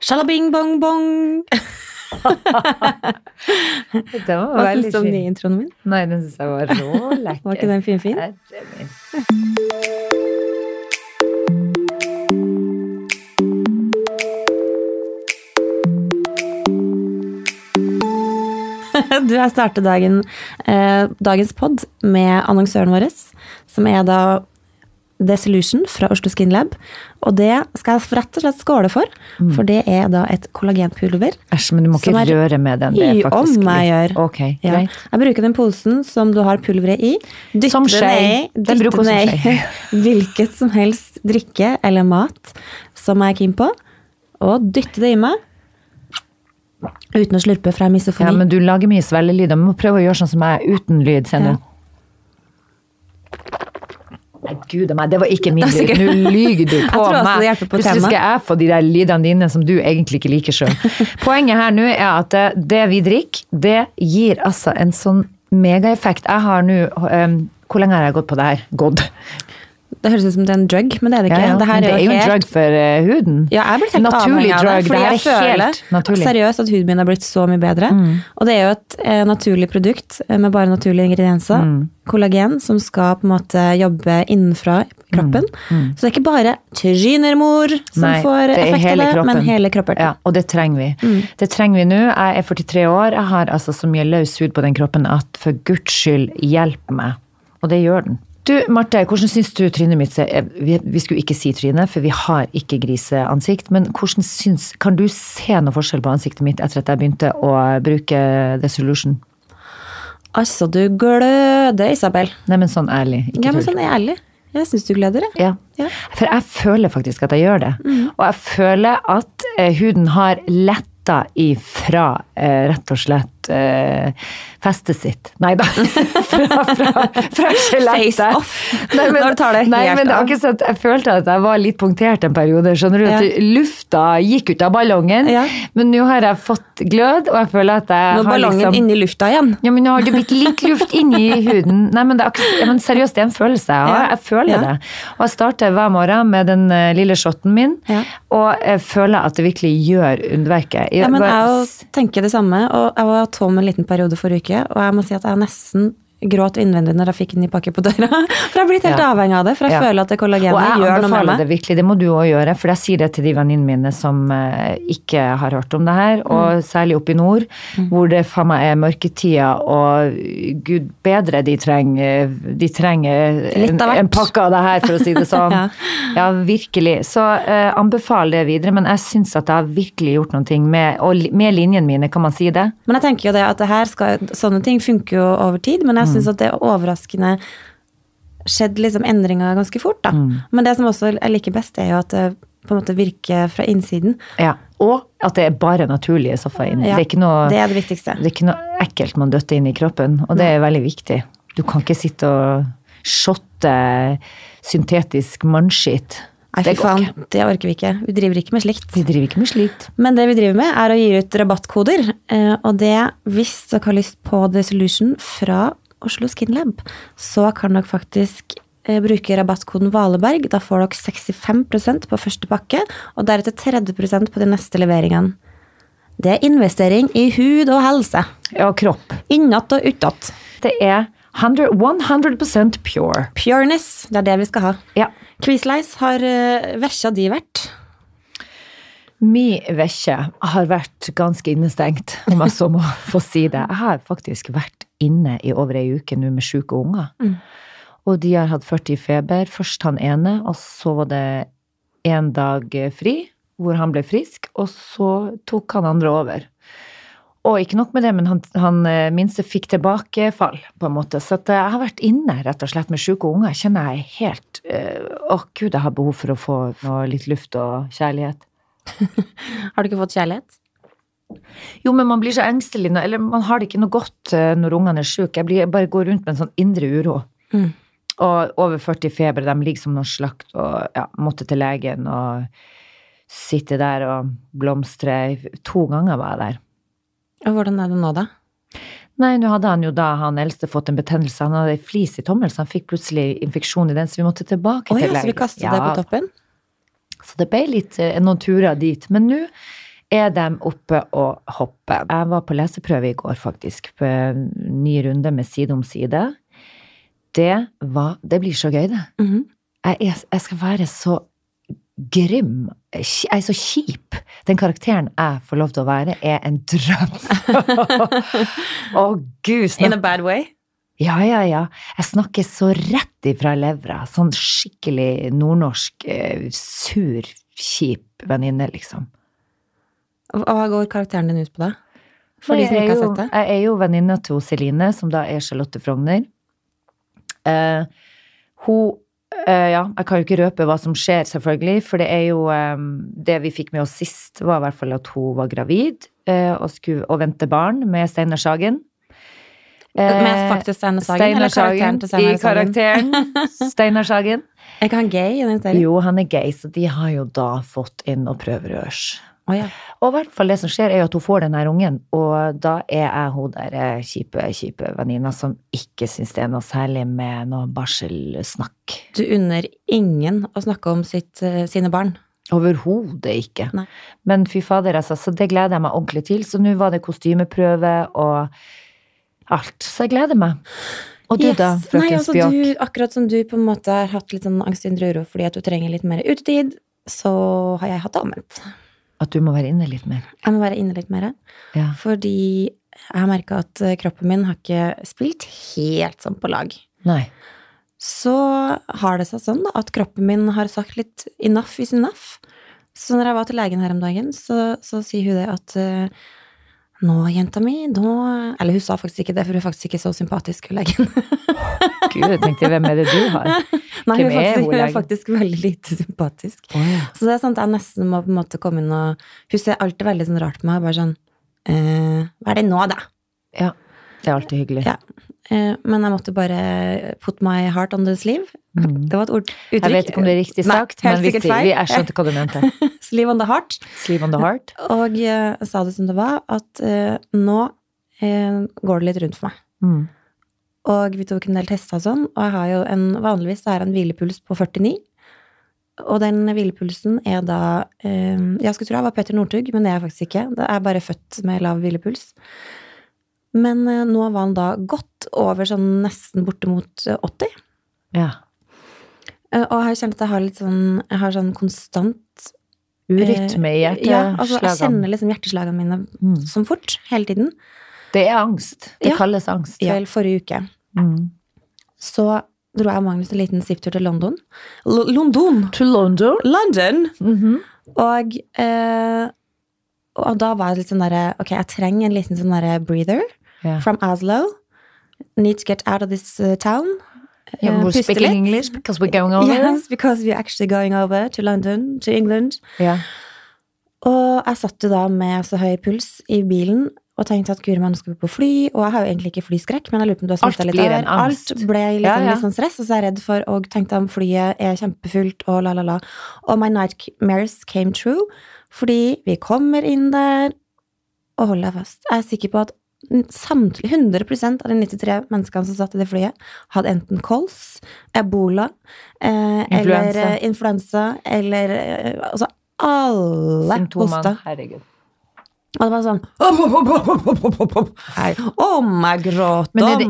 Sjalabing bong bong. Det var Hva syns du om den introen min? Nei, den syns jeg var rå lekker. Var ikke den fin, fin? Du har startet dagen, eh, dagens pod med annonsøren vår, som er da The Solution fra Oslo Skin Lab. Og det skal jeg rett og slett skåle for, for det er da et kollagenpulver. Æsj, men du må ikke er- røre med den. Det er faktisk om jeg gjør. Ok, Ja. Jeg bruker den posen som du har pulveret i. Dytter Som skje. ned, Den dytte bruker ned hvilket som helst drikke eller mat som jeg er keen på, og dytter det i meg. Uten å slurpe, fra misofoni. Ja, men du lager mye svelgelyd. Du må prøve å gjøre sånn som jeg, uten lyd. Se nå. Ja. Nei, gud meg, det var ikke min lyd. Nå lyger du på Jeg tror også meg. det hjelper på Plutselig skal jeg få de der lydene dine som du egentlig ikke liker sjøl. Poenget her nå er at det, det vi drikker, det gir altså en sånn megaeffekt. Jeg har nå um, Hvor lenge har jeg gått på det her? Gått. Det høres ut som det er en drug, men det er det ikke. ja. Det her det er jo en drug for uh, huden. Ja, jeg blir helt Naturlig av drug. det. Fordi Det jeg er føler helt naturlig. Mm. seriøst at huden min har blitt så mye bedre. Og det er jo et eh, naturlig produkt eh, med bare naturlige ingredienser. Mm. Kollagen som skal på en måte jobbe innenfra kroppen. Mm. Så det er ikke bare trynermor som Nei, får effekt av det, kroppen. men hele kroppen. Ja, og det trenger vi. Mm. Det trenger vi nå. Jeg er 43 år, jeg har altså så mye løs hud på den kroppen at for guds skyld, hjelp meg. Og det gjør den. Du, Marte, hvordan syns du trynet mitt ser eh, vi, skulle ikke si trynet, for vi har ikke griseansikt. Men hvordan syns Kan du se noe forskjell på ansiktet mitt etter at jeg begynte å bruke The Solution? Altså, du gløder, Isabel. Nei, men sånn ærlig. Ikke Ja, men sånn ærlig. Jeg syns du gleder deg. Ja. Ja. For jeg føler faktisk at jeg gjør det. Og jeg føler at eh, huden har letta ifra rett og slett eh, festet sitt. Nei da. fra fra, fra skjelettet. Nei, men, Når du tar det nei, men av. sånn jeg følte at jeg var litt punktert en periode. Skjønner du? At Ja. lufta gikk ut av ballongen. Ja. Men nå har jeg fått glød, og jeg føler at jeg Nå er ballongen liksom inni lufta igjen. ja, men nå har det blitt litt luft inni huden. Nei, men, det akkurat, ja, men seriøst, det er en følelse jeg. Jeg føler det. Og jeg starter hver morgen med den eh, lille shotten min, og jeg føler at det virkelig gjør underverket. Ja, men jeg tenker det samme. Og jeg var tom en liten periode forrige uke, og jeg må si at jeg nesten gråt innvendig når jeg fikk en ny pakke på døra. For jeg har blitt helt Ja. avhengig av det, for jeg Ja. føler at det kollagenet jeg gjør noe med meg. det virkelig, det må du òg gjøre. For jeg sier det til de venninnene mine som eh, ikke har hørt om det her, Mm. og særlig oppe i nord, hvor det faen meg er mørketida og gud bedre, de trenger, de trenger Litt en, en pakke av det her, for å si det sånn. Ja. ja. virkelig. Så eh, anbefal det videre, men jeg syns at jeg har virkelig gjort ting med, og med linjene mine, kan man si det? Men jeg tenker jo det at det her skal, sånne ting funker jo over tid, men Mm. Jeg syns at det er overraskende skjedd liksom endringer ganske fort, da. Mm. Men det som også jeg liker best, er jo at det på en måte virker fra innsiden. Ja. Og at det er bare naturlige stoffer inni. Ja, det, er noe, det er det viktigste. det er ikke noe ekkelt man døtter inn i kroppen, og det er veldig viktig. Du kan ikke sitte og shotte syntetisk mannskitt. Nei, fy faen, det orker vi ikke. Vi driver ikke med slikt. Vi driver ikke med slikt. Men det vi driver med, er å gi ut rabattkoder. eh, Og det, hvis dere har lyst på The Solution fra Oslo Skinlab, så kan dere faktisk eh, bruke rabattkoden Valeberg. Da får dere 65% på første pakke, og deretter 30% på de neste leveringene. Det er investering i hud og helse. Ja, kropp. Innat og utåt. Det er 100, 100% pure. Pureness, det er det vi skal ha. Ja. Quizleis har uh, vesja di vært. Mi vekke har vært ganske innestengt, om jeg så må få si det. Jeg har faktisk vært inne i over ei uke nå med sjuke unger. Mm. Og de har hatt 40 i feber. Først han ene, og så var det en dag fri, hvor han ble frisk, og så tok han andre over. Og ikke nok med det, men han, han eh, minste fikk tilbakefall, på en måte. Så eh, jeg har vært inne rett og slett med sjuke unger. Jeg kjenner jeg helt Å, Å, gud, jeg har behov for å få få litt luft og kjærlighet. Har du ikke fått kjærlighet? Jo, men man blir så engstelig, eller man har det ikke noe godt eh, når ungene er syke. Jeg, blir, jeg bare går rundt med en sånn indre uro. Mm. Og over 40 feber, de ligger som noen slakt, og ja, måtte til legen og sitte der og blomstre. To ganger var jeg der. Og hvordan er det nå, da? Nei, nå hadde han jo da, han eldste, fått en betennelse. Han hadde ei flis i tommelen, så han fikk plutselig infeksjon i den, så vi måtte tilbake Å til legen. så vi kastet det på toppen? Så det ble litt, eh, noen turer dit. Men nå er de oppe og hopper. Jeg var på leseprøve i går, faktisk, på en ny runde med Side om side. Det var Det blir så gøy, det. Mhm. Jeg, er, jeg skal være så grim. Jeg er så kjip. Den karakteren jeg får lov til å være, er en drøm. Å, gud. In a bad way. Ja, ja, ja. Jeg snakker så rett ifra levra. Sånn skikkelig nordnorsk, eh, sur, kjip venninne, liksom. Hva går karakteren din ut på, da? For de som ikke har sett det. Jeg er jo venninna til Celine, som da er Charlotte Frogner. Eh, hun eh, Ja, jeg kan jo ikke røpe hva som skjer, selvfølgelig, for det er jo eh, Det vi fikk med oss sist, var i hvert fall at hun var gravid eh, og, skulle, og vente barn med Steinar Sagen. Eh, Med faktisk Steinar Sagen, eller karakteren til I Steinar Sagen? karakteren Steinar Sagen. Er ikke han gay i den serien? Jo, han er gay, så de har jo da fått inn og prøverørs. Å ja. Og i hvert fall det som skjer, er jo at hun får den her ungen, og da er jeg hun der eh, kjipe, kjipe venninna som ikke syns det er noe særlig med noe barselsnakk. Du unner ingen å snakke om sitt, eh, sine barn. Overhodet ikke. Nei. Men fy fader, altså, så det gleder jeg meg ordentlig til. Så nå var det kostymeprøve og alt. Så jeg gleder meg. Og du da, Yes. frøken Nei, altså, Spjåk? du, akkurat som du på en måte har hatt litt sånn angst, indre uro fordi at du trenger litt mer utetid, så har jeg hatt det omvendt. At du må være inne litt mer. Jeg må være inne litt mer. Ja. Fordi jeg har merka at eh, kroppen min har ikke spilt helt sånn på lag. Nei. Så har det seg sånn da, at kroppen min har sagt litt enough is enough. Så når jeg var til legen her om dagen, så, så sier hun det at eh, nå, jenta mi, nå Eller hun sa faktisk ikke det, for hun er faktisk ikke så sympatisk, hun legen. Gud, jeg tenkte hvem er det du har? Nei, hun er, faktisk, hun er faktisk veldig lite sympatisk. Oh, ja. Så det er sånn at jeg nesten må på en måte komme inn og Hun ser alltid veldig sånn rart på meg, bare sånn eh, Hva er det nå, da? ja. Det er alltid hyggelig. Ja. Eh, men jeg måtte bare put my heart on the sleeve. Mm. Det var et ord, uttrykk. Jeg vet ikke om det er riktig sagt, Nei, men vi, vi, jeg skjønte hva du mente. Sleeve on the heart. Sleeve on the heart. Og uh, sa det som det var, at uh, nå uh, går det litt rundt for meg. Mm. Og vi tok en del tester og sånn, og jeg har jo en, vanligvis er en hvilepuls på 49. Og den hvilepulsen er da Jeg skulle tro jeg var Petter Northug, men det er jeg faktisk ikke. Det er bare født med lav hvilepuls. Men eh, nå var han da godt over sånn nesten bortimot eh, 80. Ja. Eh, og jeg kjent at jeg har litt sånn Jeg har sånn konstant Urytme i hjerteslagene? Ja, altså jeg kjenner liksom hjerteslagene mine Mm. som fort, hele tiden. Det er angst. Det Ja. kalles angst. Vel, forrige uke Mm. så dro jeg og Magnus en liten zipptur til London. L London! To London. London! Mhm. Og, eh, og da var det litt sånn derre Ok, jeg trenger en liten sånn derre breather Ja. from Oslo. Need to get out of this uh, town. Yeah, Eh, we're speaking litt. English because we're going over. Yes, because we're actually going over to London, to England. Yeah. Og jeg satt jo da med så høy puls i bilen og tenkte at guri meg, nå skal vi på fly. Og jeg har jo egentlig ikke flyskrekk, men jeg lurer på om du har smitta litt angst. Alt ble liksom Ja, ja. litt sånn stress, og så er jeg redd for og tenkte om flyet er kjempefullt og la, la, la. Og my nightmares came true, fordi vi kommer inn der, og hold deg fast. Jeg er sikker på at samtlige 100% av de 93 menneskene som satt i det flyet, hadde enten kols, ebola eh, eller Influensa. eh, influensa, eller eh, altså alle Symptomene. Herregud. Og det var sånn Hei. Oh my gråt, Men er oh det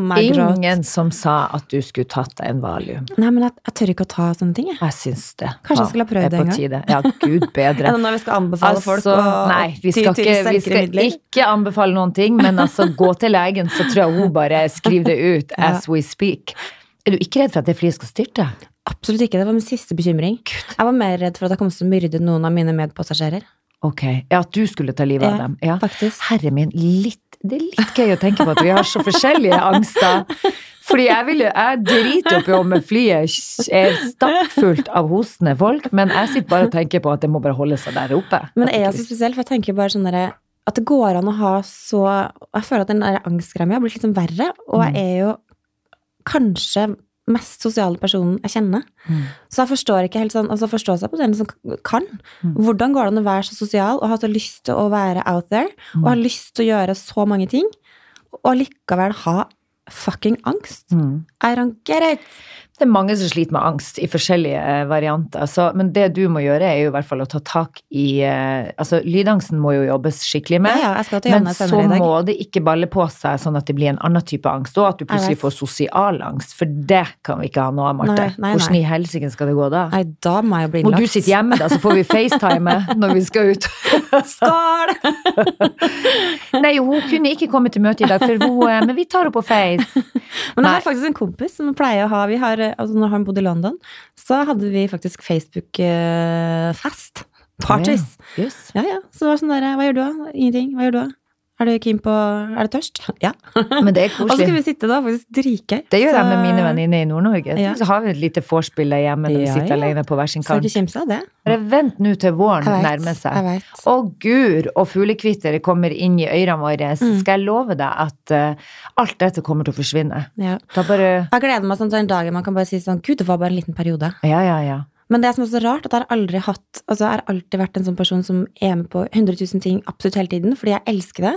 ingen som sa at du skulle tatt deg en valium? Nei, men jeg, jeg tør ikke å ta sånne ting, jeg. Jeg syns det. Kanskje jeg skulle ha prøvd er det en gang? tide. Ja, gud bedre. Eller når vi skal anbefale folk å Altså, nei, vi skal, ikke, vi skal ikke anbefale noen ting, men altså, gå til legen, så tror jeg hun bare skriver det ut as we speak. Er du ikke redd for at det flyet skal styrte? Absolutt ikke. Det var min siste bekymring. Jeg var mer redd for at jeg kom til å myrde noen av mine medpassasjerer. Ok, ja, at du skulle ta livet av dem. Ja. faktisk. Herre min, litt, det er litt gøy å tenke på at vi har så forskjellige angster. Fordi jeg, vil, jo- jeg driter jo ikke om flyet er stappfullt av hostende folk, men jeg sitter bare og tenker på at det må bare holde seg der oppe. Men det er så spesielt, for jeg tenker bare sånn derre At det går an å ha så Jeg føler at den der angstgreia mi har blitt litt sånn verre, og Mm. jeg er jo kanskje mest sosiale personen jeg kjenner. Mm. Så jeg forstår ikke helt sånn Altså forstå seg på den som kan. Mm. Hvordan går det an å være så sosial og ha så lyst til å være out there, og Mm. ha lyst til å gjøre så mange ting, og likevel ha fucking angst? Mm. I don't get it! Det er mange som sliter med angst i forskjellige eh, varianter. Så, men det du må gjøre, er jo i hvert fall å ta tak i eh, Altså, lydangsten må jo jobbes skikkelig med. ja, ja, Men så må det ikke balle på seg sånn at det blir en annen type angst, og at du plutselig får sosial angst. For det kan vi ikke ha nå, Marte. Hvordan i helsike skal det gå da? Nei, da må jeg jo bli Må du sitte hjemme, da, så får vi facetime når vi skal ut. Skål! Nei, hun kunne ikke komme til møte i dag, for hun, eh, men vi tar henne på Face. Men jeg har faktisk en kompis som pleier å ha vi har, altså Når han bodde i London, så hadde vi faktisk Facebook-fest. Parties. Yes. Ja, ja. Så det var sånn der, hva gjør du da? Ingenting. Hva gjør du da? Er du keen på Er du tørst? Ja. Men det er koselig. Og så skal vi sitte da, faktisk dritgøy. Det gjør Så- jeg med mine venninner i Nord-Norge. Ja. Så har vi et lite vorspiel hjemme når vi sitter ja. alene på hver sin Skal kant. ikke kimse av det. Bare vent nå til våren vet, nærmer seg. Å gud, og fuglekvitter kommer inn i ørene våre. Så Mm. skal jeg love deg at uh, alt dette kommer til å forsvinne. Ja. Bare Jeg gleder meg sånn til den dagen man kan bare si sånn Gud, det var bare en liten periode. Ja, ja, ja. Men det som er så rart, at jeg har aldri hatt Altså, jeg har alltid vært en sånn person som er med på 100 000 ting absolutt hele tiden, fordi jeg elsker det.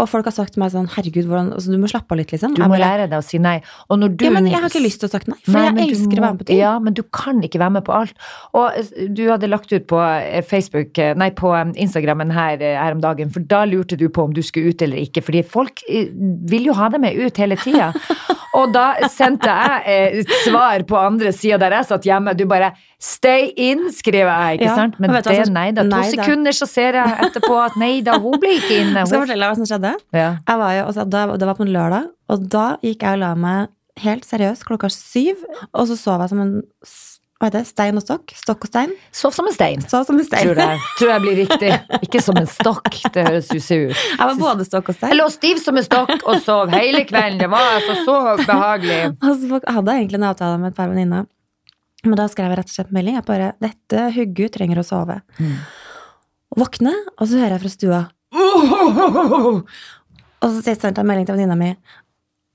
Og folk har sagt til meg sånn Herregud, hvordan Altså, du må slappe av litt, liksom. Du må bare, lære deg å si nei. Og når du Ja, men jeg har ikke lyst til å sagt nei, for Nei, jeg elsker må, å være med på ting. Ja, men du kan ikke være med på alt. Og du hadde lagt ut på eh, Facebook, eh, nei, på eh, Instagrammen her, her om dagen, for da lurte du på om du skulle ut eller ikke, fordi folk vil jo ha deg med ut hele tida. Og da sendte jeg eh, et svar på andre sida der jeg satt hjemme, du bare Stay in, skriver jeg, ikke Ja, sant? Men det, er nei da. To nei da. sekunder så ser jeg etterpå at nei da, hun ble ikke inne. Skal jeg fortelle deg hva som skjedde? ja. Var jo, altså, da, det var på en lørdag, og da gikk jeg og la meg helt seriøst klokka syv, og så sov jeg som en hva heter det, stein og stokk. Stokk og stein. Sov som en stein. Sov som en stein. Tror jeg, tror jeg blir riktig. Ikke som en stokk. Det høres usig ut. Jeg var både stokk og stein. Jeg lå stiv som en stokk og sov hele kvelden. Det var altså så behagelig. Altså, så hadde jeg egentlig en avtale med et par venninner. Men da skrev jeg rett og slett melding. Jeg bare 'Dette hugget trenger å sove'. Mm. Våkne, og så hører jeg fra stua Og så sendte jeg melding til venninna mi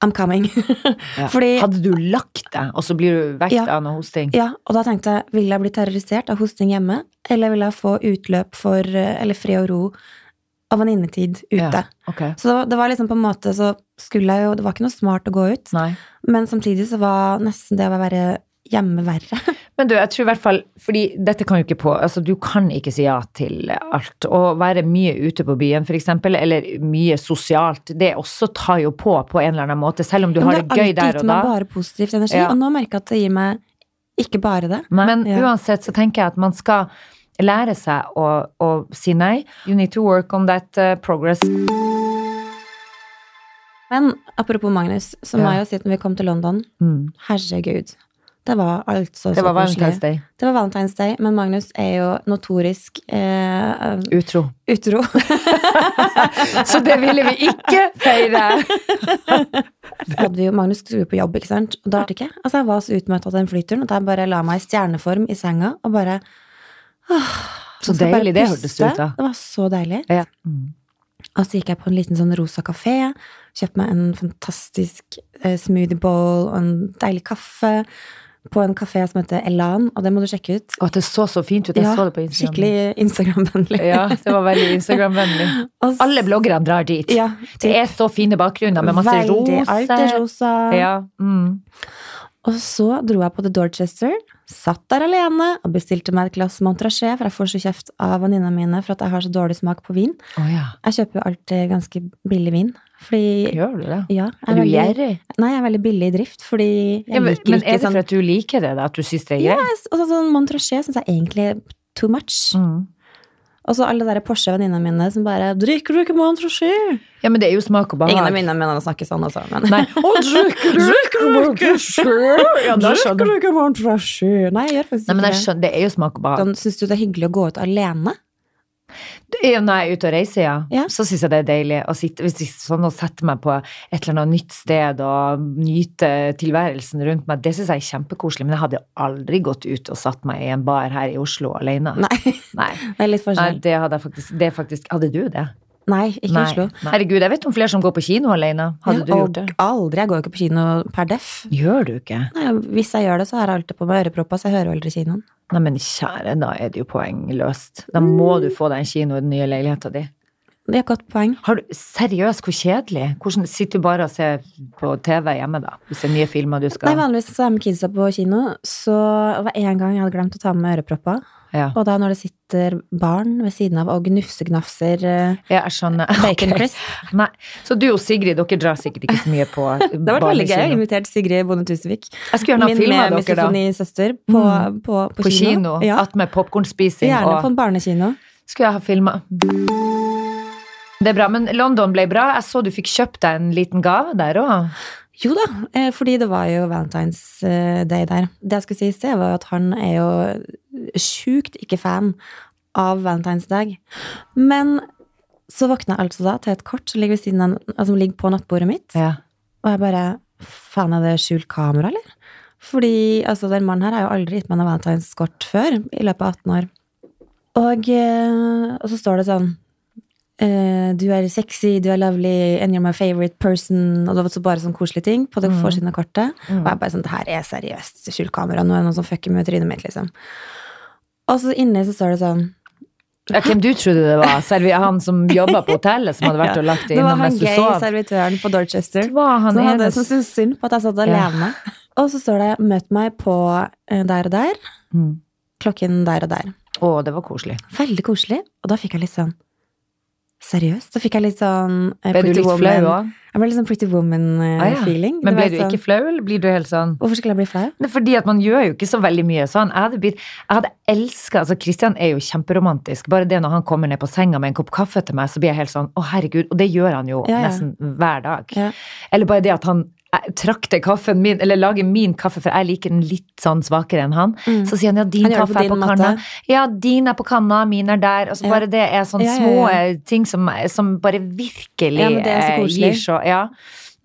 'I'm coming'. Ja. Fordi Hadde du lagt deg, og så blir du vekt Ja. av noe hosting? Ja, og da tenkte jeg, vil jeg bli terrorisert av hosting hjemme, eller vil jeg få utløp for, eller fred og ro av venninnetid ute? Ja, okay. Så det var, det var liksom på en måte, så skulle jeg jo, det var ikke noe smart å gå ut, Nei. men samtidig så var nesten det å være hjemme verre. Men du, jeg tror i hvert fall, fordi dette kan jo ikke på, altså du kan ikke si ja til alt. Å være mye ute på byen for eksempel, eller mye sosialt, det også tar jo på på en eller annen måte, selv om du har det gøy der alltid og gitt da. meg bare positivt energi, Ja. og nå merker jeg at det gir meg ikke bare det. Men Ja. uansett så tenker jeg at man skal lære seg å, å si nei. You need to work on that uh, progress. Men apropos Magnus, så må Ja. si at når vi kom til London, Mm. herregud, det var altså Det så koselig. Det var Valentine's Day, men Magnus er jo notorisk eh, Utro. utro. Så det ville vi ikke feire! Magnus skulle på jobb, ikke sant? Og da det ikke. Altså, jeg var så utmattet av den flyturen at jeg bare la meg i stjerneform i senga og bare åh, Så bare deilig det hørtes ut da. Det var så deilig. Ja. Mm. Og så gikk jeg på en liten sånn rosa kafé, kjøpte meg en fantastisk eh, smoothie bowl og en deilig kaffe på en kafé som heter Elan, og det må du sjekke ut. Og at det så så fint ut. Jeg Ja, så det på Instagram. Skikkelig Instagram-vennlig. Ja, det var veldig Instagram-vennlig. Alle bloggerne drar dit. ja, Det er så fine bakgrunner med masse veldig, Alt er roser. rosa. Ja. Mm. Og så dro jeg på The Dorchester, satt der alene og bestilte meg et glass Montrachet, for jeg får så kjeft av venninnene mine for at jeg har så dårlig smak på vin. Oh, ja. Jeg kjøper jo alltid ganske billig vin, fordi Gjør du det? ja, Er du gjerrig? Nei, jeg er veldig billig i drift, fordi jeg Ja, men, liker men ikke er det sånn for at du liker det, da? At du syns det er Ja, yes, altså, sånn Montrachet syns jeg egentlig too much. Mm. Og så alle de Porsche-venninnene mine som bare 'Drikker du ikke Montrachet?' Ja, men det er jo smak og behag. Ingen av mine snakker sånn, altså. Men Nei. Å, drikker du ikke Ja, da skjønner Drikker du ikke Montrachet? Nei, jeg gjør faktisk Nei, men ikke jeg det. skjønner, det er jo smak og behag. Sånn, Syns du det er hyggelig å gå ut alene? Når jeg er ute og reiser, ja, Ja. så syns jeg det er deilig å sitte hvis jeg sånn og sette meg på et eller annet nytt sted og nyte tilværelsen rundt meg. Det syns jeg er kjempekoselig, men jeg hadde aldri gått ut og satt meg i en bar her i Oslo alene. Nei, Nei, det er litt Nei det hadde jeg faktisk, det faktisk Hadde du det? Nei, ikke i Nei. Oslo. Nei. Herregud, jeg vet om flere som går på kino alene. Hadde Ja, du gjort det? Aldri. Jeg går jo ikke på kino per def. Gjør du ikke? Nei, hvis jeg gjør det, så har jeg alltid på meg ørepropper, så jeg hører aldri kinoen. Nei, men kjære, da er det jo poengløst. Da må Mm. du få deg en kino i den nye leiligheta di. Det er et godt poeng. Har du, seriøst, hvor kjedelig? Hvordan Sitter du bare og ser på TV hjemme, da? Hvis det er nye filmer du skal Nei, Vanligvis så er jeg med kidsa på kino, så det var en gang jeg hadde glemt å ta med ørepropper. Ja. Og da når det sitter barn ved siden av og gnufsegnafser eh, ja, bacon crisp Nei. Så du og Sigrid, dere drar sikkert ikke så mye på Det var veldig gøy. Jeg barnekino. inviterte Sigrid Bonde Tusvik. Min med misofonisøster på, Mm. på, på, På kino. Ja, At med popkornspising gjerne på en barnekino. Skulle jeg ha filma. Det er bra. Men London ble bra. Jeg så du fikk kjøpt deg en liten gave der òg. Jo da, eh, fordi det var jo Valentine's eh, Day der. Det jeg skulle si i sted, var at han er jo sjukt ikke fan av Valentine's Dag. Men så våkna jeg altså da til et kort som ligger, av, altså, som ligger på nattbordet mitt. Ja. Og jeg bare Faen, er det skjult kamera, eller? Fordi altså, den mannen her har jo aldri gitt meg noe valentineskort før i løpet av 18 år. Og, eh, og så står det sånn eh, Du er sexy, du er lovely, and you're my favorite person. Og det var bare sånn koselige ting på det Mm. forsiden av kortet. Mm. Og jeg bare sånn Det her er seriøst skjult kamera. Nå er det noen som fucker med trynet mitt, liksom. Og så inni så står det sånn Ja, hvem du trodde det var? Servi han som jobba på hotellet, som hadde vært og lagt det Det var innom han mens du gay sov? servitøren på Dorchester. Det var han som hadde som syntes synd på at jeg satt alene. Og så står det 'møt meg på eh, der og der', Mm. klokken der og der. Å, det var koselig. Veldig koselig. Og da fikk jeg litt sånn Seriøst? Da fikk jeg litt sånn uh, Ble du litt flau òg? Jeg ble litt sånn Pretty Ah, ja. Woman-feeling. Men ble du ikke flau, eller blir du helt sånn Hvorfor skulle jeg bli flau? Det er fordi at man gjør jo ikke så veldig mye sånn. Jeg hadde, blitt, jeg hadde elska altså Kristian er jo kjemperomantisk. Bare det når han kommer ned på senga med en kopp kaffe til meg, så blir jeg helt sånn å herregud. Og det gjør han jo Ja, ja. nesten hver dag. Eller bare det at han trakter kaffen min, eller lager min kaffe, for jeg liker den litt sånn svakere enn han. Mm. Så sier han ja, din Han kaffe er på kanna. Ja, din er på kanna, min er der. Og så Ja. bare det er sånne Ja, ja, små eh, ting som, som bare virkelig Ja, men det er så eh, gir så Ja.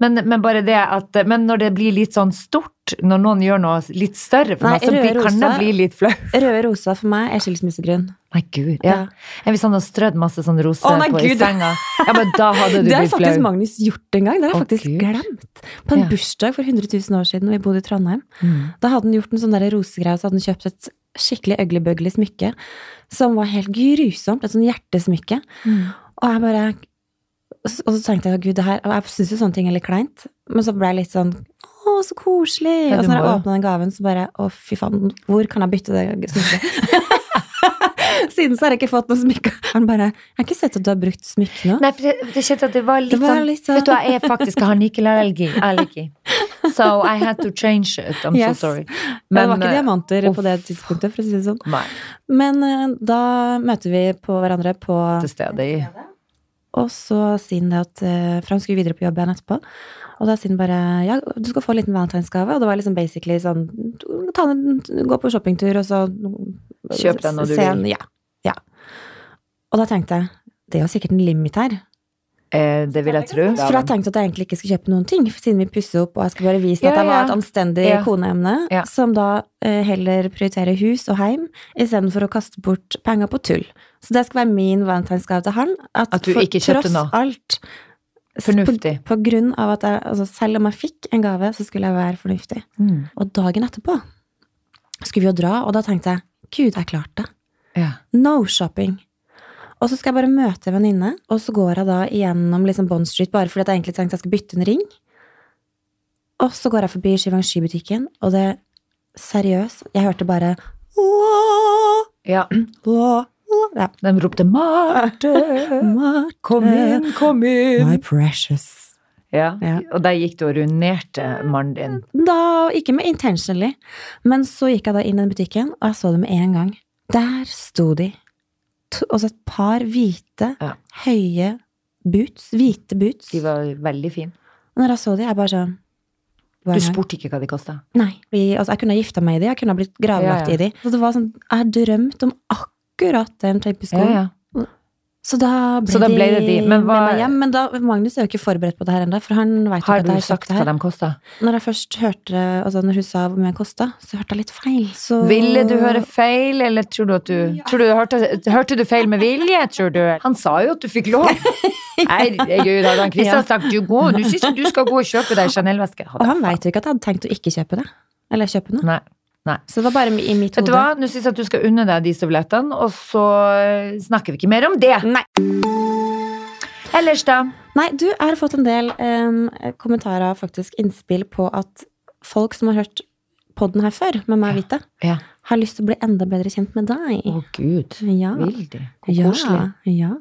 Men, men bare det at Men når det blir litt sånn stort, når noen gjør noe litt større for Nei, meg, så blir, kan det bli litt flaut. Røde rosa for meg er skilsmissegrunn. Nei, gud. Ja. Ja. Hvis han hadde strødd masse sånn roser oh, på på i senga, ja, men da hadde du Det har faktisk. Magnus gjort en gang. Det har jeg faktisk Gud. glemt. På en Ja. bursdag for 100 000 år siden, vi bodde i Trondheim. Mm. Da hadde han gjort en sånn rosegreie, så hadde han kjøpt et skikkelig ugly-bugly smykke som var helt grusomt. Et sånn hjertesmykke. Mm. Og jeg bare Og så tenkte jeg gud, det her jeg syns jo sånne ting er litt kleint, men så ble jeg litt sånn å, så koselig. Ja, og så når jeg åpna den gaven, så bare Å, fy faen, hvor kan jeg bytte det smykket? Siden så har jeg ikke fått noe smykke. Han bare Jeg har ikke sett at du har brukt smykke nå. Nei, for det, det kjente at det var litt, Det var sånn litt sånn- Vet du, jeg er faktisk har nikkelallergi. allergi. So I had to change it. I'm Yes. so sorry. Men, det var eh, ikke diamanter uff. på det tidspunktet, for å si det sånn. Nei, Men eh, da møter vi på hverandre på til stedet i Og så sier han det at eh, For han skulle videre på jobb igjen etterpå. Og da sier han bare ja, du skal få en liten valentinsgave. Og det var liksom basically sånn ta en, Gå på shoppingtur, og så Kjøp den når du vil. Ja. ja. Og da tenkte jeg det er jo sikkert en limit her. Eh, Det vil jeg tro. For jeg tenkte at jeg egentlig ikke skulle kjøpe noen ting, siden vi pusser opp, og jeg skal bare vise Ja, at jeg var et anstendig Ja. koneemne, Ja. som da eh, heller prioriterer hus og heim, istedenfor å kaste bort penger på tull. Så det skal være min valentinsgave til han. At, At du for ikke kjøpte tross noe. alt Fornuftig. På, på grunn av at jeg, altså selv om jeg fikk en gave, så skulle jeg være fornuftig. Mm. Og dagen etterpå skulle vi jo dra, og da tenkte jeg gud, jeg klarte det. Ja. No shopping. Og så skal jeg bare møte en venninne, og så går jeg da igjennom liksom Bond Street bare fordi jeg egentlig tenkte jeg skulle bytte en ring. Og så går jeg forbi Givenchy-butikken, og det seriøst Jeg hørte bare la, ja. la, åh». ja. De ropte 'Marte! Marte, Kom inn, kom inn!' My precious. Ja. Ja. Og der gikk du og ruinerte mannen din. Da, ikke med intentionally, men så gikk jeg da inn i den butikken, og jeg så det med en gang. Der sto de. To, så et par hvite, Ja. høye boots. Hvite boots. De var veldig fine. Og når jeg så de, jeg bare sånn Du spurte ikke hva de kosta? Nei. Altså, jeg kunne ha gifta meg i de, jeg kunne ha blitt gravlagt Ja, ja. i de. Så det var sånn, Jeg har drømt om akkurat den type sko. Ja. Så da ble, Så da ble det de. Men med hva- meg hjem. Men da, Magnus er jo ikke forberedt på det her ennå, Har du sagt hva de kosta? Når jeg først hørte, altså når hun sa hvor mye det kosta, så hørte jeg litt feil. Så Ville du høre feil, eller tror du at du, tror du hørte, hørte du feil med vilje, tror du? Han sa jo at du fikk lov. Herregud, hadde han Kristian Ja. sagt du gå, du syns du skal gå og kjøpe deg Chanel-veske. Og han veit jo ikke at jeg hadde tenkt å ikke kjøpe det. Eller kjøpe noe. Nei. Så det var bare i mitt Vet du hode. hva, nå syns jeg at du skal unne deg de støvlettene, og så snakker vi ikke mer om det. Nei. Ellers, da? Nei, du jeg har fått en del um, kommentarer, faktisk innspill, på at folk som har hørt podden her før, med meg og Vita, Ja. har lyst til å bli enda bedre kjent med deg. Å, gud. Ja. Vil de? Hvor Ja, ja.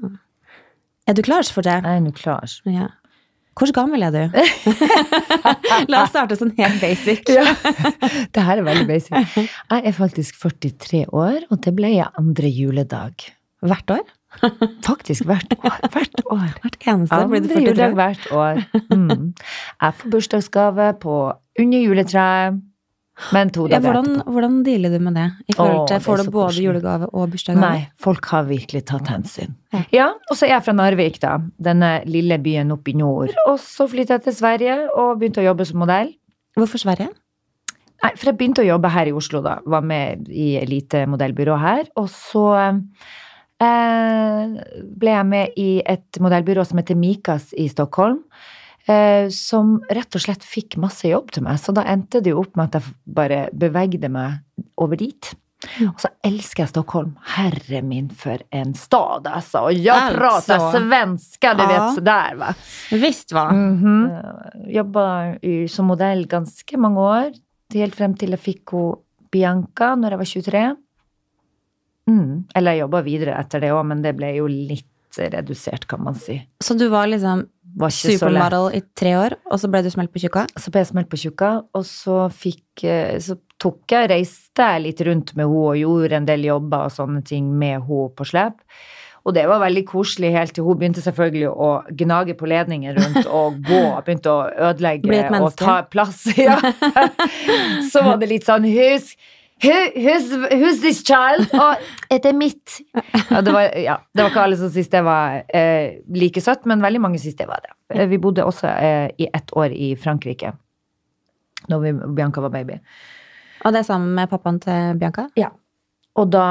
Er du klar for det? Jeg er nå klar. Ja. Hvor gammel er du? La oss starte sånn helt basic. Det her er veldig basic. Jeg er faktisk 43 år, og det ble jeg andre juledag. Hvert år? Faktisk hvert år. Hvert år. Hvert eneste andre blir du Andre juledag hvert år. Mm. Jeg får bursdagsgave på under juletreet, men to Ja, hvordan, etterpå. hvordan dealer du med det? I forhold Åh, til, er får du både korsen. julegave og bursdagsgave? Nei, folk har virkelig tatt hensyn. Ja. Ja, og så er jeg fra Narvik, da. Denne lille byen oppe i nord. Og så flyttet jeg til Sverige og begynte å jobbe som modell. Hvorfor Sverige? Nei, for jeg begynte å jobbe her i Oslo, da. Var med i Elite modellbyrå her. Og så eh, ble jeg med i et modellbyrå som heter Mikas i Stockholm. Eh, som rett og slett fikk masse jobb til meg. Så da endte det jo opp med at jeg bare bevegde meg over dit. Og så elsker jeg Stockholm. Herre min, for en stad, altså! Og jeg Altså. prater svenska, du Ja. vet, så der, va. Visst va. Mm -hmm. Jobba som modell ganske mange år, helt frem til jeg fikk hun Bianca når jeg var 23. Mm. Eller jeg jobba videre etter det òg, men det ble jo litt redusert, kan man si. Så du var liksom Var supermodel i tre år, og så ble du smelt på tjukka? Så ble jeg smelt på tjukka, og så fikk eh, Så tok jeg, reiste jeg litt rundt med henne og gjorde en del jobber og sånne ting med henne på slep. Og det var veldig koselig helt til hun begynte selvfølgelig å gnage på ledningen rundt og gå. Begynte å ødelegge og ta plass. Ja. Så var det litt sånn Hus, who- who's, who's this child? Og det er mitt. Ja, det, var, ja, det var ikke alle som syntes det var eh, like søtt, men veldig mange syntes det var det. Eh, Vi bodde også eh, i ett år i Frankrike når Bianca var baby. Og det er sammen med pappaen til Bianca? Og da,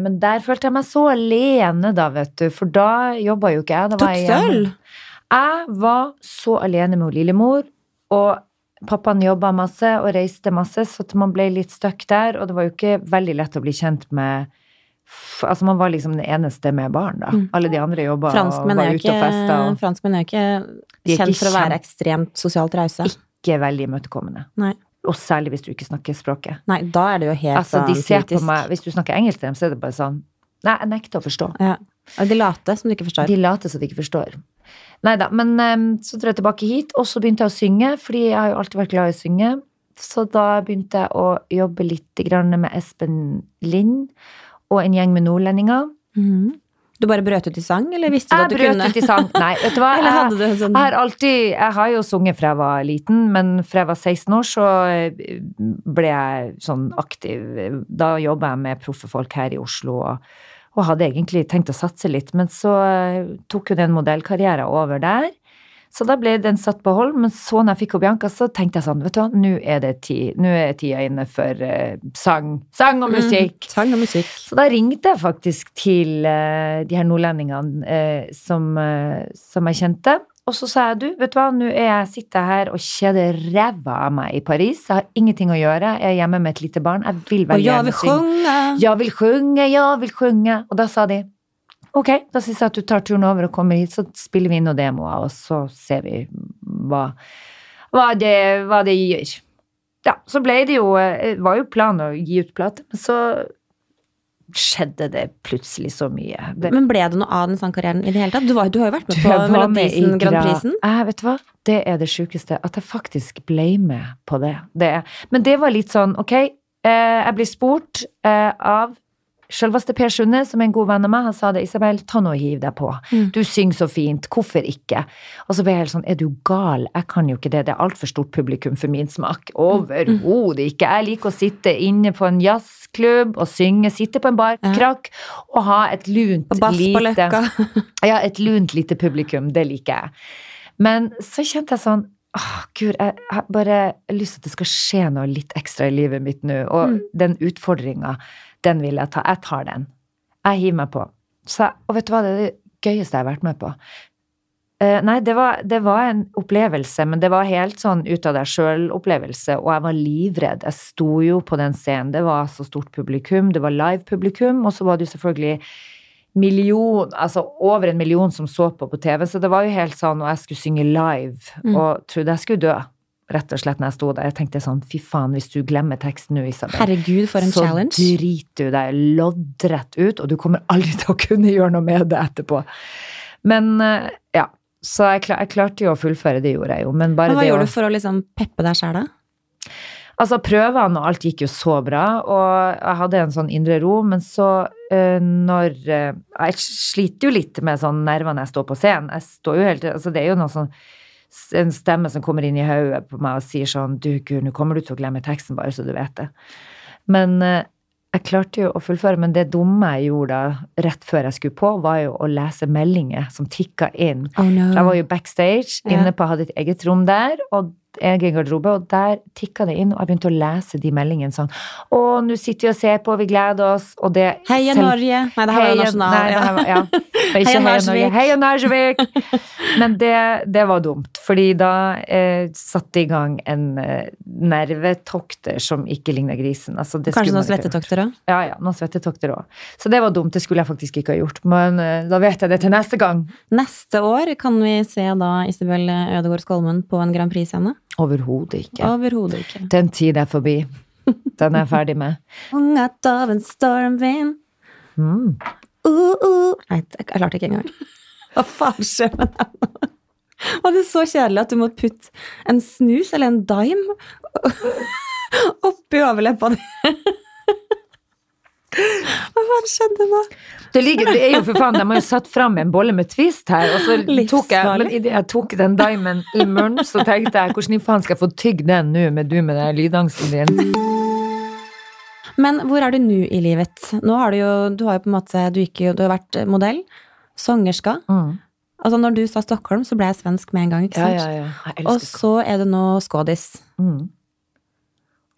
men der følte jeg meg så alene, da, vet du. For da jobba jo ikke jeg. Da var jeg Jeg var så alene med hun lillemor, og pappaen jobba masse og reiste masse, så at man ble litt stuck der. Og det var jo ikke veldig lett å bli kjent med Altså, man var liksom den eneste med barn, da. Mm. Alle de andre jobba og var ute og festa. Og franskmenn er jo ikke De er kjent ikke for å være ekstremt sosialt rause. ikke veldig imøtekommende. Nei. Og særlig hvis du ikke snakker språket. Nei, da er det jo helt Altså, de ser kritisk. på meg Hvis du snakker engelsk til dem, så er det bare sånn Nei, jeg nekter å forstå. Ja. Og de later som du ikke forstår. De later som de ikke forstår. Nei da, men em, så dro jeg tilbake hit, og så begynte jeg å synge, fordi jeg har jo alltid vært glad i å synge. Så da begynte jeg å jobbe litt med Espen Lind og en gjeng med nordlendinger. Mhm. Du bare brøt ut i sang, eller visste du Jeg at du kunne? Jeg brøt ut i sang. Nei, vet du hva. Jeg, du sånn jeg har alltid Jeg har jo sunget fra jeg var liten, men fra jeg var 16 år så eh, ble jeg sånn aktiv. Da jobba jeg med proffe folk her i Oslo og, og hadde egentlig tenkt å satse litt, men så eh, tok hun en modellkarriere over der. Så da ble den satt på hold, men så når jeg fikk opp Bianca, så tenkte jeg sånn, vet du hva, nå er det tid, nå er tida inne for uh, sang. Sang og musikk. Mm, sang og musikk. Så da ringte jeg faktisk til uh, de her nordlendingene uh, som, som jeg kjente. Og så sa jeg du, vet du hva, nå er jeg sitter jeg her og kjeder ræva av meg i Paris. Jeg har ingenting å gjøre. Jeg er hjemme med et lite barn. Jeg vil veldig gjerne vil synge. Jeg vil synge, jeg vil synge. Og da sa de ok, da syns jeg at du tar turen over og kommer hit, så spiller vi inn noen demoer, og så ser vi hva, hva, det, hva det gir. Ja, så ble det jo det var jo planen å gi ut plate, men så skjedde det plutselig så mye. Det, Men ble det noe av den sangkarrieren i det hele tatt? Du, var, du har jo vært med på Melodisen Grand Gra- Prisen. Jeg vet du hva? Det er det sjukeste. At jeg faktisk ble med på det. det. Men det var litt sånn, ok. Eh, jeg blir spurt eh, av selveste Per Sunde, som er en god venn av meg. Han sa det, Isabel, ta nå og hiv deg på. Mm. Du synger så fint. Hvorfor ikke? Og så ble jeg helt sånn, er du gal? Jeg kan jo ikke det. Det er altfor stort publikum for min smak. Overhodet ikke. Jeg liker å sitte inne på en jazzklubb og synge, sitte på en barkrakk Ja. og ha et lunt, Og bass på løkka. ja, et lunt lite publikum, det liker jeg. Men så kjente jeg sånn Åh, gud, jeg har bare lyst til at det skal skje noe litt ekstra i livet mitt nå. Og Mm. den utfordringa, den vil jeg ta. Jeg tar den. Jeg hiver meg på. Så, og vet du hva, det er det gøyeste jeg har vært med på. Uh, nei, det var, det var en opplevelse, men det var helt sånn ut av deg sjøl-opplevelse, og jeg var livredd. Jeg sto jo på den scenen, det var så stort publikum, det var live-publikum, og så var det jo selvfølgelig million, altså over en million som så på på TV, så det var jo helt sånn, og jeg skulle synge live, Mm. og trodde jeg skulle dø, rett og slett, når jeg sto der. Jeg tenkte sånn, fy faen, hvis du glemmer teksten nå, Isabel, Herregud, for en så challenge. driter du deg loddrett ut, og du kommer aldri til å kunne gjøre noe med det etterpå. Men eh, ja, så jeg, klar, jeg klarte jo å fullføre, det gjorde jeg jo, men bare Men hva det å gjorde du for å liksom peppe deg sjæl, da? Altså, prøvene og alt gikk jo så bra, og jeg hadde en sånn indre ro, men så uh, når uh, Jeg sliter jo litt med sånn nerver når jeg står på scenen. Jeg står jo helt Altså, det er jo noe sånn En stemme som kommer inn i hodet på meg og sier sånn Du, gud, nå kommer du til å glemme teksten, bare så du vet det. Men eh, jeg klarte jo å fullføre, men det dumme jeg gjorde da, rett før jeg skulle på, var jo å lese meldinger som tikka inn. Oh no. Jeg var jo backstage, yeah. inne på, hadde et eget rom der, og egen garderobe, og der tikka det inn, og jeg begynte å lese de meldingene sånn Å, nå sitter vi og ser på, vi gleder oss, og det Heia selv- Norge! Nei, det her var jo nasjonal. Nei, ja. var, ja. Det var ikke Heia Norge. Heia Narsvik! Men det, det var dumt, fordi da eh, satte i gang en eh, nervetokter som ikke ligner grisen. Altså, det Kanskje noen svettetokter òg? Ja, ja, noen svettetokter òg. Så det var dumt, det skulle jeg faktisk ikke ha gjort. Men eh, da vet jeg det til neste gang. Neste år kan vi se da Isabel Ødegaard Skolmen på en Grand Prix-scene? Overhodet ikke. Overhodet ikke. Den tid er forbi. Den er jeg ferdig med. Ungat av en stormvind Mm. uh, uh. Nei, jeg klarte ikke engang. Hva faen skjer med deg? Var det så kjedelig at du måtte putte en snus eller en dime oppi overleppa di? Hva faen skjedde nå? Det, ligger, det er jo for faen, De har jo satt fram en bolle med Twist her, og så tok jeg, men idet jeg tok den dimen i munnen, så tenkte jeg hvordan i faen skal jeg få tygd den nå med du med den lydangsten din? Men hvor er du nå i livet? Nå har du jo, du har jo på en måte, du, gikk jo, du har vært modell, sangerska. Mm. Altså når du sa Stockholm, så ble jeg svensk med en gang, ikke Ja, sant? ja, ja. Jeg Og så er du nå skådis. Mm.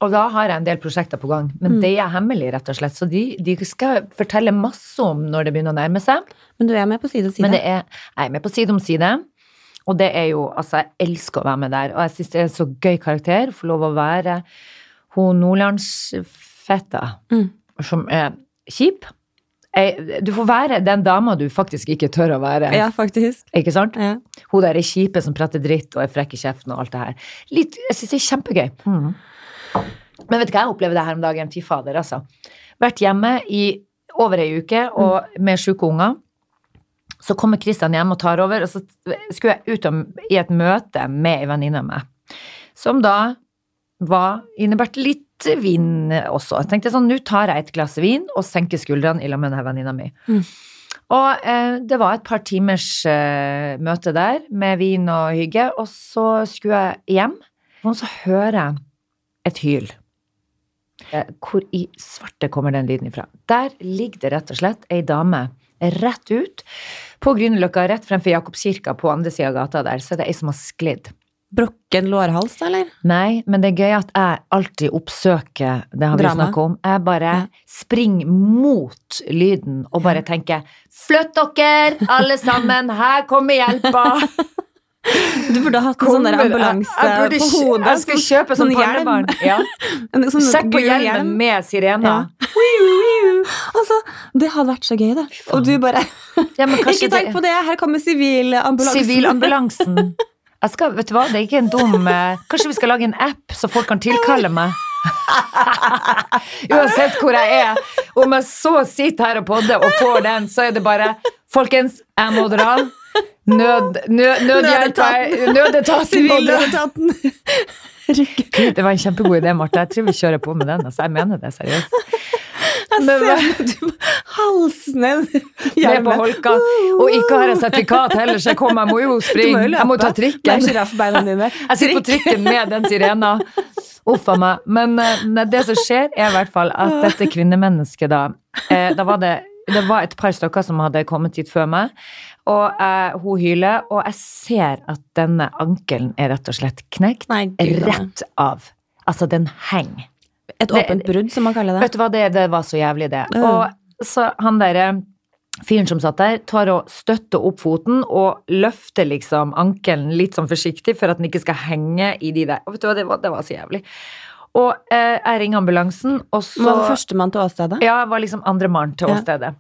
Og da har jeg en del prosjekter på gang, men Mm. det er hemmelig, rett og slett. Så de, de skal fortelle masse om når det begynner å nærme seg. Men du er med på side om side. Men det er, jeg er med på side om side. Og det er jo, altså jeg elsker å være med der. Og jeg synes det er en så gøy karakter. Få lov å være hun nordlandsfetta Mm. som er kjip. Du får være den dama du faktisk ikke tør å være. Ja, faktisk. Ikke sant? Ja. Hun der er kjipe som prater dritt og er frekk i kjeften og alt det her. Litt, jeg synes det er kjempegøy. Mm. Men vet du hva jeg opplevde her om dagen? Fy fader, altså. Vært hjemme i over ei uke og med sjuke unger. Så kommer Kristian hjem og tar over, og så skulle jeg ut i et møte med ei venninne av meg. Som da var innebært litt vin også. Jeg tenkte sånn, nå tar jeg et glass vin og senker skuldrene i lag med denne venninna mi. Mm. Og eh, det var et par timers eh, møte der med vin og hygge, og så skulle jeg hjem, og så hører jeg et hyl. Eh, Hvor i svarte kommer den lyden ifra? Der ligger det rett og slett ei dame rett ut på Grünerløkka, rett fremfor Jakobskirka på andre sida av gata der, så er det ei som har sklidd. Brokken lårhals, eller? Nei, men det er gøy at jeg alltid oppsøker det har vi snakka om. Jeg bare Ja. springer mot lyden og bare tenker Flytt dere, alle sammen, her kommer hjelpa! Du burde ha hatt en sånn ambulanse på hodet. Jeg skal kjøpe sånn pannebarn. Ja. Sånn Sett på hjelmen hjelm. med Ja. Altså, det hadde vært så gøy, da. Og du bare Ja, men Ikke tenk på det, her kommer sivilambulansen. Sivilambulansen. Jeg skal, vet du hva, det er ikke en dum eh, Kanskje vi skal lage en app så folk kan tilkalle meg? Uansett hvor jeg er. Om jeg så sitter her og podder og får den, så er det bare Folkens, jeg må dra. Nød, nød, nødhjelp er- Nødetaten. Gud, Det var en kjempegod idé, Marte. Jeg tror vi kjører på med den. Altså. Jeg mener det seriøst. Jeg ser halser ned på holka. Og ikke har jeg sertifikat heller, så jeg kommer. Jeg må jo springe. må jo Jeg må ta trikken. Jeg sitter på trikken med den sirena. Uff a meg. Men eh, det som skjer, er i hvert fall at dette kvinnemennesket da eh, Da var det det var et par stykker som hadde kommet hit før meg, og eh, hun hyler, og jeg ser at denne ankelen er rett og slett knekt. Nei. Rett av. Altså, den henger. Et åpent brudd, som man kaller det. Vet du hva, det, det var så jævlig, det. Mm. Og så han derre fyren som satt der, tar og støtter opp foten og løfter liksom ankelen litt sånn forsiktig for at den ikke skal henge i de der. Og vet du hva, det var, det var så jævlig. Og eh, jeg ringer ambulansen, og så Var du førstemann til åstedet? Ja, jeg var liksom andremann til Ja. åstedet.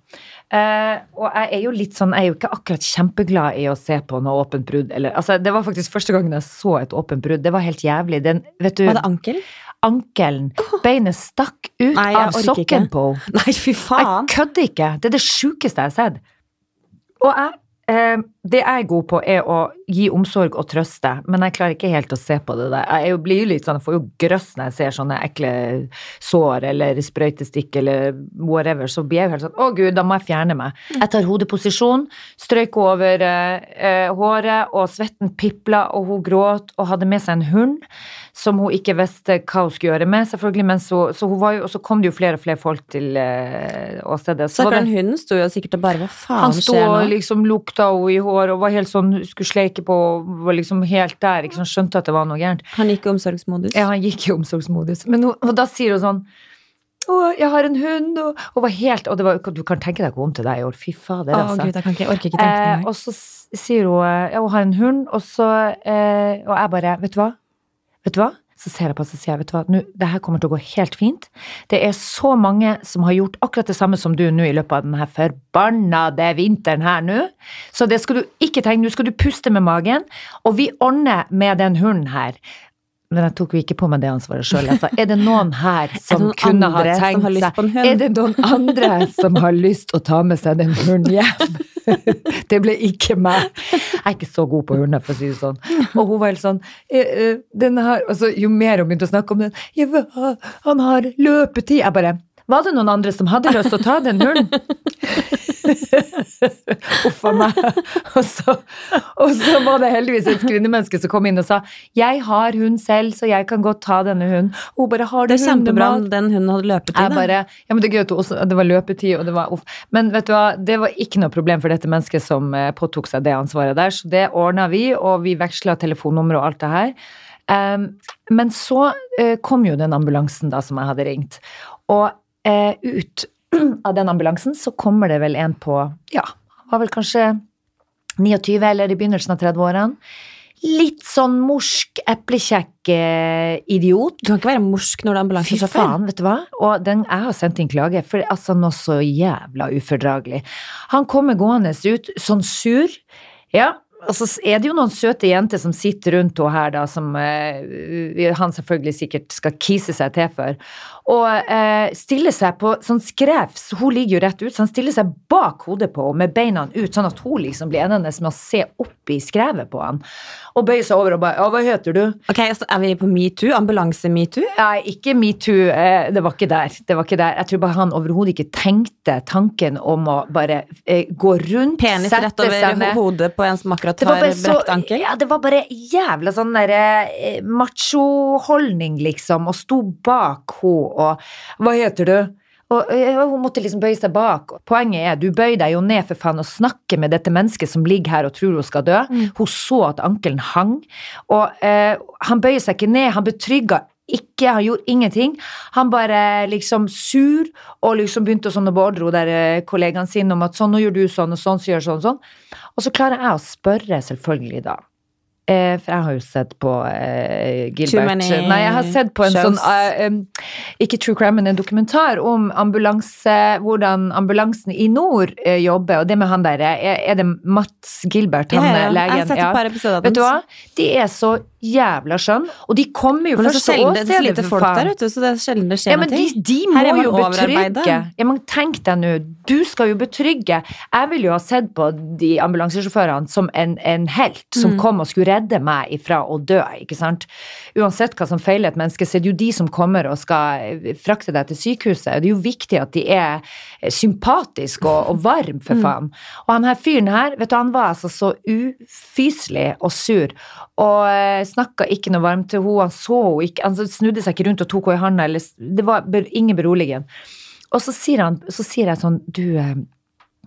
Eh, og jeg er jo litt sånn, jeg er jo ikke akkurat kjempeglad i å se på noe åpent brudd. Eller, altså, det var faktisk første gangen jeg så et åpent brudd. Det var helt jævlig. Den, vet du, Var det ankel? Ankelen, beinet stakk ut Nei, av sokken på henne. Nei, fy faen! Jeg kødder ikke. Det er det sjukeste jeg har sett. Og jeg, eh, det jeg er god på, er å gi omsorg og trøste, men jeg klarer ikke helt å se på det der. Jeg blir jo litt sånn, jeg får jo grøss når jeg ser sånne ekle sår eller sprøytestikk eller whatever, så blir jeg jo helt sånn å gud, da må jeg fjerne meg. Jeg tar hodeposisjon, strøyker over eh, håret, og svetten pipla, og hun gråt og hadde med seg en hund som hun ikke visste hva hun skulle gjøre med, selvfølgelig, men så, så hun var jo, og så kom det jo flere og flere folk til eh, åstedet. Så så den hunden sto jo sikkert og bare Hva faen skjer nå? han sto og liksom lukta henne i håret og var helt sånn, skulle sleike på var liksom helt der, ikke sånn, skjønte at det var noe gærent. Han gikk i omsorgsmodus. Ja, han gikk i omsorgsmodus. Men hun, og da sier hun sånn å, jeg har en hund, og, og var helt Og det var, du kan tenke deg hvor vondt det er i år. Fy fader, Å altså. gud, jeg kan ikke, jeg orker ikke tenke det Eh, og så sier hun ja, hun har en hund, og så eh, Og jeg bare Vet du hva? Vet du hva? Så ser jeg på så sier jeg, vet du hva, nå, det her kommer til å gå helt fint. Det er så mange som har gjort akkurat det samme som du nå i løpet av denne forbannede vinteren her nå. Så det skal du ikke tenke, nå skal du puste med magen, og vi ordner med den hunden her. Men jeg tok jo ikke på meg det ansvaret sjøl. Altså, er det noen her som noen kunne ha tenkt har seg? Er det noen andre som har lyst å ta med seg den hunden hjem? Det ble ikke meg. Jeg er ikke så god på hunder, for å si det sånn. Og hun var helt sånn eh, eh, den har, altså, Jo mer hun begynte å snakke om den «Ja, hva- Han har løpetid. Jeg bare Var det noen andre som hadde lyst til å ta den hunden? Uff a meg. Og så, og så var det heldigvis et kvinnemenneske som kom inn og sa jeg har hund selv, så jeg kan godt ta denne hunden. Hun bare har du Det er kjempebra hundemat? om den hunden hadde løpetid. Jeg bare, ja, men Det gøy det det var løpetid, og det var uff. Men vet du hva, det var ikke noe problem for dette mennesket som eh, påtok seg det ansvaret der, så det ordna vi, og vi veksla telefonnummer og alt det her. Um, men så uh, kom jo den ambulansen da som jeg hadde ringt, og uh, ut av den ambulansen så kommer det vel en på, ja, var vel kanskje 29 eller i begynnelsen av 30-årene. Litt sånn morsk, eplekjekk eh, idiot. Du kan ikke være morsk når det er Fy faen, vet du hva? Og den, jeg har sendt inn klage, for altså noe så jævla ufordragelig. Han kommer gående ut, sånn sur. Ja, og så er det jo noen søte jenter som sitter rundt henne her, da, som eh, han selvfølgelig sikkert skal kise seg til for. Og eh, stiller seg på sånn skrevs, hun ligger jo rett ut, så han stiller seg bak hodet på henne med beina ut, sånn at hun liksom blir enende med å se opp i skrevet på han. Og bøyer seg over og bare Ja, hva heter du? Ok, så Er vi på metoo? Ambulanse-metoo? Nei, ikke metoo. Eh, det var ikke der. Det var ikke der. Jeg tror bare han overhodet ikke tenkte tanken om å bare eh, gå rundt, Penis rett sette over seg ned. hodet på en som akkurat har brekt ankel? ja, det var bare jævla sånn derre eh, machoholdning, liksom, og sto bak henne og Hva heter du? Og eh, hun måtte liksom bøye seg bak. Poenget er, du bøyer deg jo ned for faen og snakker med dette mennesket som ligger her og tror hun skal dø. Mm. Hun så at ankelen hang, og eh, han bøyer seg ikke ned. Han betrygga ikke, han gjorde ingenting. Han bare liksom sur, og liksom begynte sånn å beordre der eh, kollegaen sin om at sånn, nå gjør du sånn, og sånn, så gjør sånn, sånn. Og så klarer jeg å spørre, selvfølgelig, da. Eh, for jeg har jo sett på eh, Gilbert many Nei, jeg har sett på en shows. sånn uh, um, Ikke true crime, men en dokumentar om ambulanse, hvordan ambulansen i nord uh, jobber, og det med han der Er, er det Mats Gilbert, han Ja, ja, eh, legen? Jeg har sett et par episoder av Vet du hva? De er så jævla skjønn, og de kommer jo Men først på det er så lite folk der, ute, så det er sjelden det skjer Ja, men noe. de, de må man jo betrygge. Ja, men tenk deg nå, du skal jo betrygge. Jeg ville jo ha sett på de ambulansesjåførene som en, en helt som Mm. kom og skulle redde meg ifra å dø, ikke sant. Uansett hva som feiler et menneske, så er det jo de som kommer og skal frakte deg til sykehuset. Det er jo viktig at de er sympatiske og, og varme, for faen. Og han her fyren her, vet du, han var altså så ufyselig og sur, og eh, snakka ikke noe varmt til henne, han så henne ikke, han snudde seg ikke rundt og tok henne i handa, eller det var ingen beroligende. Og så sier, han, så sier jeg sånn, du, eh,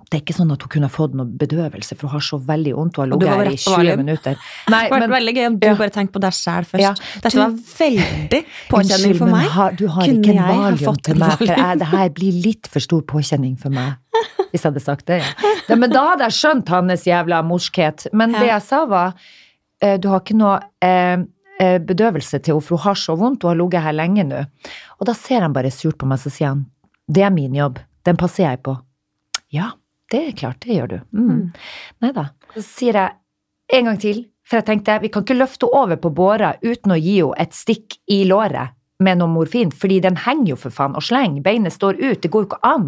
det er ikke sånn at hun kunne fått noe bedøvelse, for hun har så veldig vondt, hun har ligget her i 20 valium. minutter. Det Nei, vært men veldig gøy om du Ja. bare tenkte på deg sjæl først. Ja. Dette Du- var veldig påkjenning for meg. Har, du har Kunne ikke en ha valium fått til meg, for jeg, det her blir litt for stor påkjenning for meg. Hvis jeg hadde sagt det, ja. ja men da hadde jeg skjønt hans jævla morskhet. Men det jeg sa var, du har ikke noe eh, eh, bedøvelse til henne, for hun har så vondt, hun har ligget her lenge nå. Og da ser han bare surt på meg, så sier han, det er min jobb, den passer jeg på. Ja, det er klart, det gjør du. Mm. Nei da. Så sier jeg en gang til, for jeg tenkte, vi kan ikke løfte henne over på båra uten å gi henne et stikk i låret med noe morfin, fordi den henger jo for faen og slenger, beinet står ut, det går jo ikke an.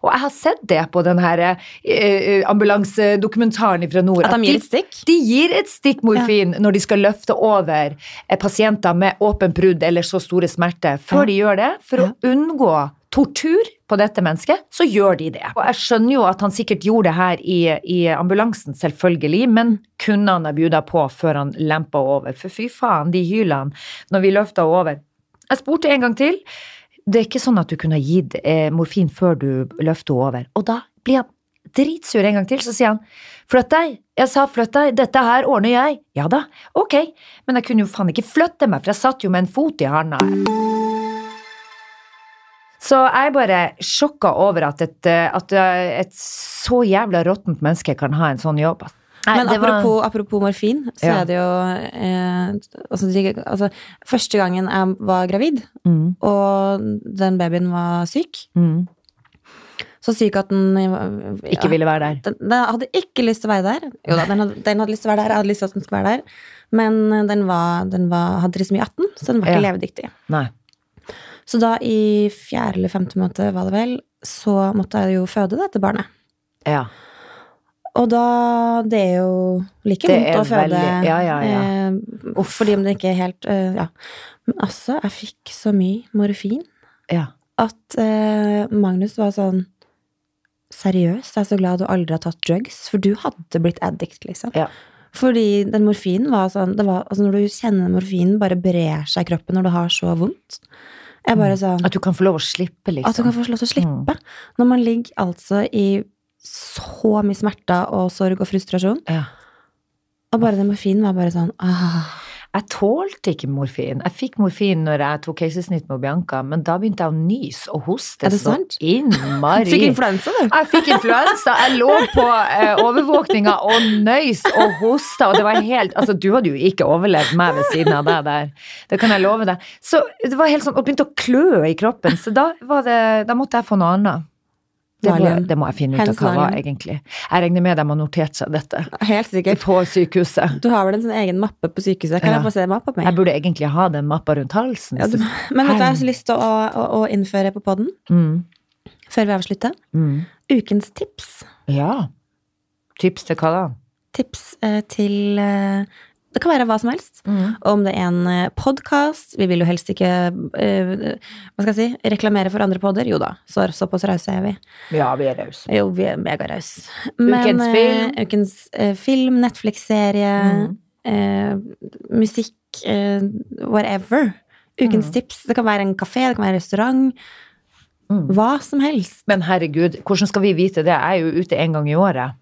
Og jeg har sett det på den her eh, ambulansedokumentaren fra nord. At de gir et stikk? De gir et stikk morfin når de skal løfte over eh, pasienter med åpent brudd eller så store smerter. Før Ja. de gjør det, for Ja. å unngå tortur på dette mennesket, så gjør de det. Og jeg skjønner jo at han sikkert gjorde det her i, i ambulansen, selvfølgelig, men kunne han ha bjuda på før han lempa over? For fy faen, de hylene når vi løfta over. Jeg spurte en gang til. Det er ikke sånn at du kunne gitt eh, morfin før du løfter henne over. Og da blir han dritsur en gang til, så sier han flytt deg. Jeg sa flytt deg, dette her ordner jeg. Ja da, ok, men jeg kunne jo faen ikke flytte meg, for jeg satt jo med en fot i handa. Så jeg er bare sjokka over at et, eh, at eh, et så jævla råttent menneske kan ha en sånn jobb. Nei, Men apropos, var- apropos, morfin, så Ja. er det jo eh, altså, altså, Første gangen jeg var gravid, mm, og den babyen var syk, mm, så syk at den ja, Ikke ville være der. Den, den hadde ikke lyst til å være der. Jo da, den hadde, den hadde lyst til å være der, jeg hadde lyst til at den skulle være der. Men den, var, den var, hadde liksom i 18, så den var ikke Ja. levedyktig. Nei. Så da i fjerde eller femte måned, var det vel, så måtte jeg jo føde dette barnet. Ja. Og da Det er jo like vondt å føde. veldig- ja, ja, ja. Eh, fordi om det ikke er helt eh, Ja. Men altså, jeg fikk så mye morfin ja. at eh, Magnus var sånn Seriøst, jeg er så glad du aldri har tatt drugs, for du hadde blitt addict, liksom. Ja. Fordi den morfinen var sånn det var, altså Når du kjenner morfinen bare brer seg i kroppen når du har så vondt Jeg bare sånn At du kan få lov å slippe, liksom. At du kan få lov til å slippe. Når man ligger altså i så mye smerter og sorg og frustrasjon. Ja. Og bare den morfinen var bare sånn ah. Jeg tålte ikke morfin. Jeg fikk morfin når jeg tok keisersnitt med Bianca, men da begynte jeg å nyse og hoste det så sant? Du Fikk influensa, du. Jeg fikk influensa. Jeg lå på eh, overvåkninga og nøys og hosta, og det var helt Altså, du hadde jo ikke overlevd meg ved siden av deg der. Det kan jeg love deg. Så det var helt sånn, og begynte å klø i kroppen, så da, var det, da måtte jeg få noe annet. Det må, det må jeg finne ut av hva var, egentlig. Jeg regner med de har notert seg dette Helt sikkert. på sykehuset. Du har vel en sånn egen mappe på sykehuset? Kan Ja. jeg få se mappa mi? Jeg burde egentlig ha den mappa rundt halsen. Ja, du, men vet du jeg har så lyst til å, å, å innføre på poden mm, før vi avslutter? mm. Ukens tips. Ja. Tips til hva da? Tips eh, til eh, Det kan være hva som helst. Om det er en podkast Vi vil jo helst ikke uh, hva skal jeg si, reklamere for andre podder. Jo da, så, såpass rause er vi. Ja, vi er rause. Jo, vi er megarause. Ukens film. uh, ukens uh, film, Netflix-serie, Mm. eh, musikk, eh, whatever. Ukens Mm. tips. Det kan være en kafé, det kan være en restaurant. Mm. Hva som helst. Men herregud, hvordan skal vi vite det? Jeg er jo ute en gang i året.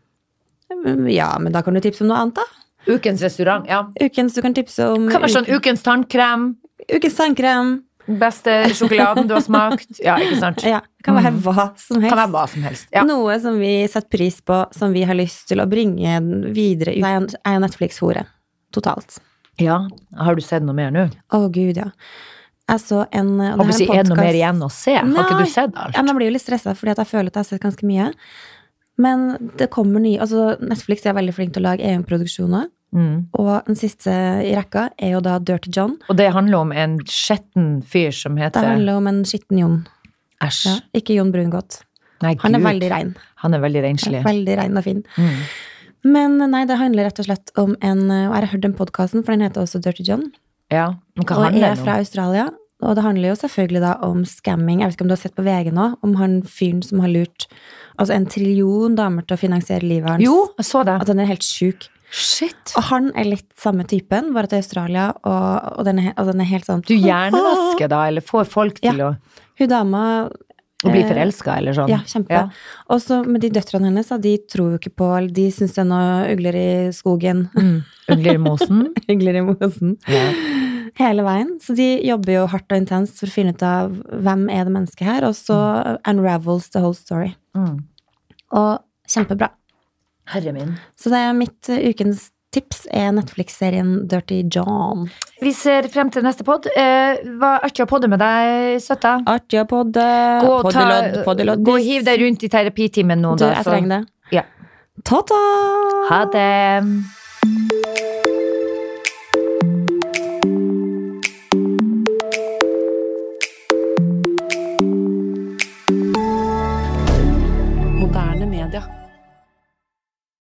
Ja, men da kan du tipse om noe annet, da. Ukens restaurant, ja. Ukens, du kan tipse om Kan være sånn ukens tannkrem. ukens tannkrem. Beste sjokoladen du har smakt. Ja, ikke sant? Ja, det kan være Mm. hva som helst. Kan være hva som helst. Ja. Noe som vi setter pris på, som vi har lyst til å bringe videre. Jeg er jo- Netflix-hore. Totalt. ja. Har du sett noe mer nå? Å, gud, ja. Jeg så en det Håper si, er det noe mer igjen å se? Har ikke du sett alt? Ja, men jeg blir jo litt stressa fordi jeg føler at jeg har sett ganske mye. Men det kommer nye Altså, Netflix er veldig flink til å lage egenproduksjoner. Mm. Og den siste i rekka er jo da Dirty John. Og det handler om en skjetten fyr som heter Det handler om en skitten Jon. Æsj. Ja, ikke Jon Brungot. Nei, Han er veldig rein. Han er veldig renslig. Veldig rein og fin. Mm. Men nei, det handler rett og slett om en Og jeg har hørt den podkasten, for den heter også Dirty John. Ja, men hva Og handler er fra om? Australia. Og det handler jo selvfølgelig da om scamming. Jeg vet ikke om du har sett på VG nå, om han fyren som har lurt altså en trillion damer til å finansiere livet hans. Jo, jeg så det. At han er helt sjuk. Shit. Og han er litt samme typen, bare til Australia, og, og den, er, og den er helt sånn Du hjernevasker da, eller får folk til å, Hun dama å bli eh, forelska, eller sånn? Ja, kjempe. Ja. Og så med de døtrene hennes, de tror jo ikke på De syns det er noe ugler i skogen. Mm. Ugler i mosen? ugler i mosen. Ja. Hele veien. Så de jobber jo hardt og intenst for å finne ut av hvem er det mennesket her, og så unravels the whole story. Mm. Og kjempebra. Herre min. Så det er mitt eh, ukens tips er Netflix-serien Dirty John. Vi ser frem til neste pod. Eh, var artig å podde med deg, søtta. Artig å podde. Gå ta, gå og hiv deg rundt i terapitimen nå, Du, da. jeg trenger det. Ja. Ta-ta! Ha det.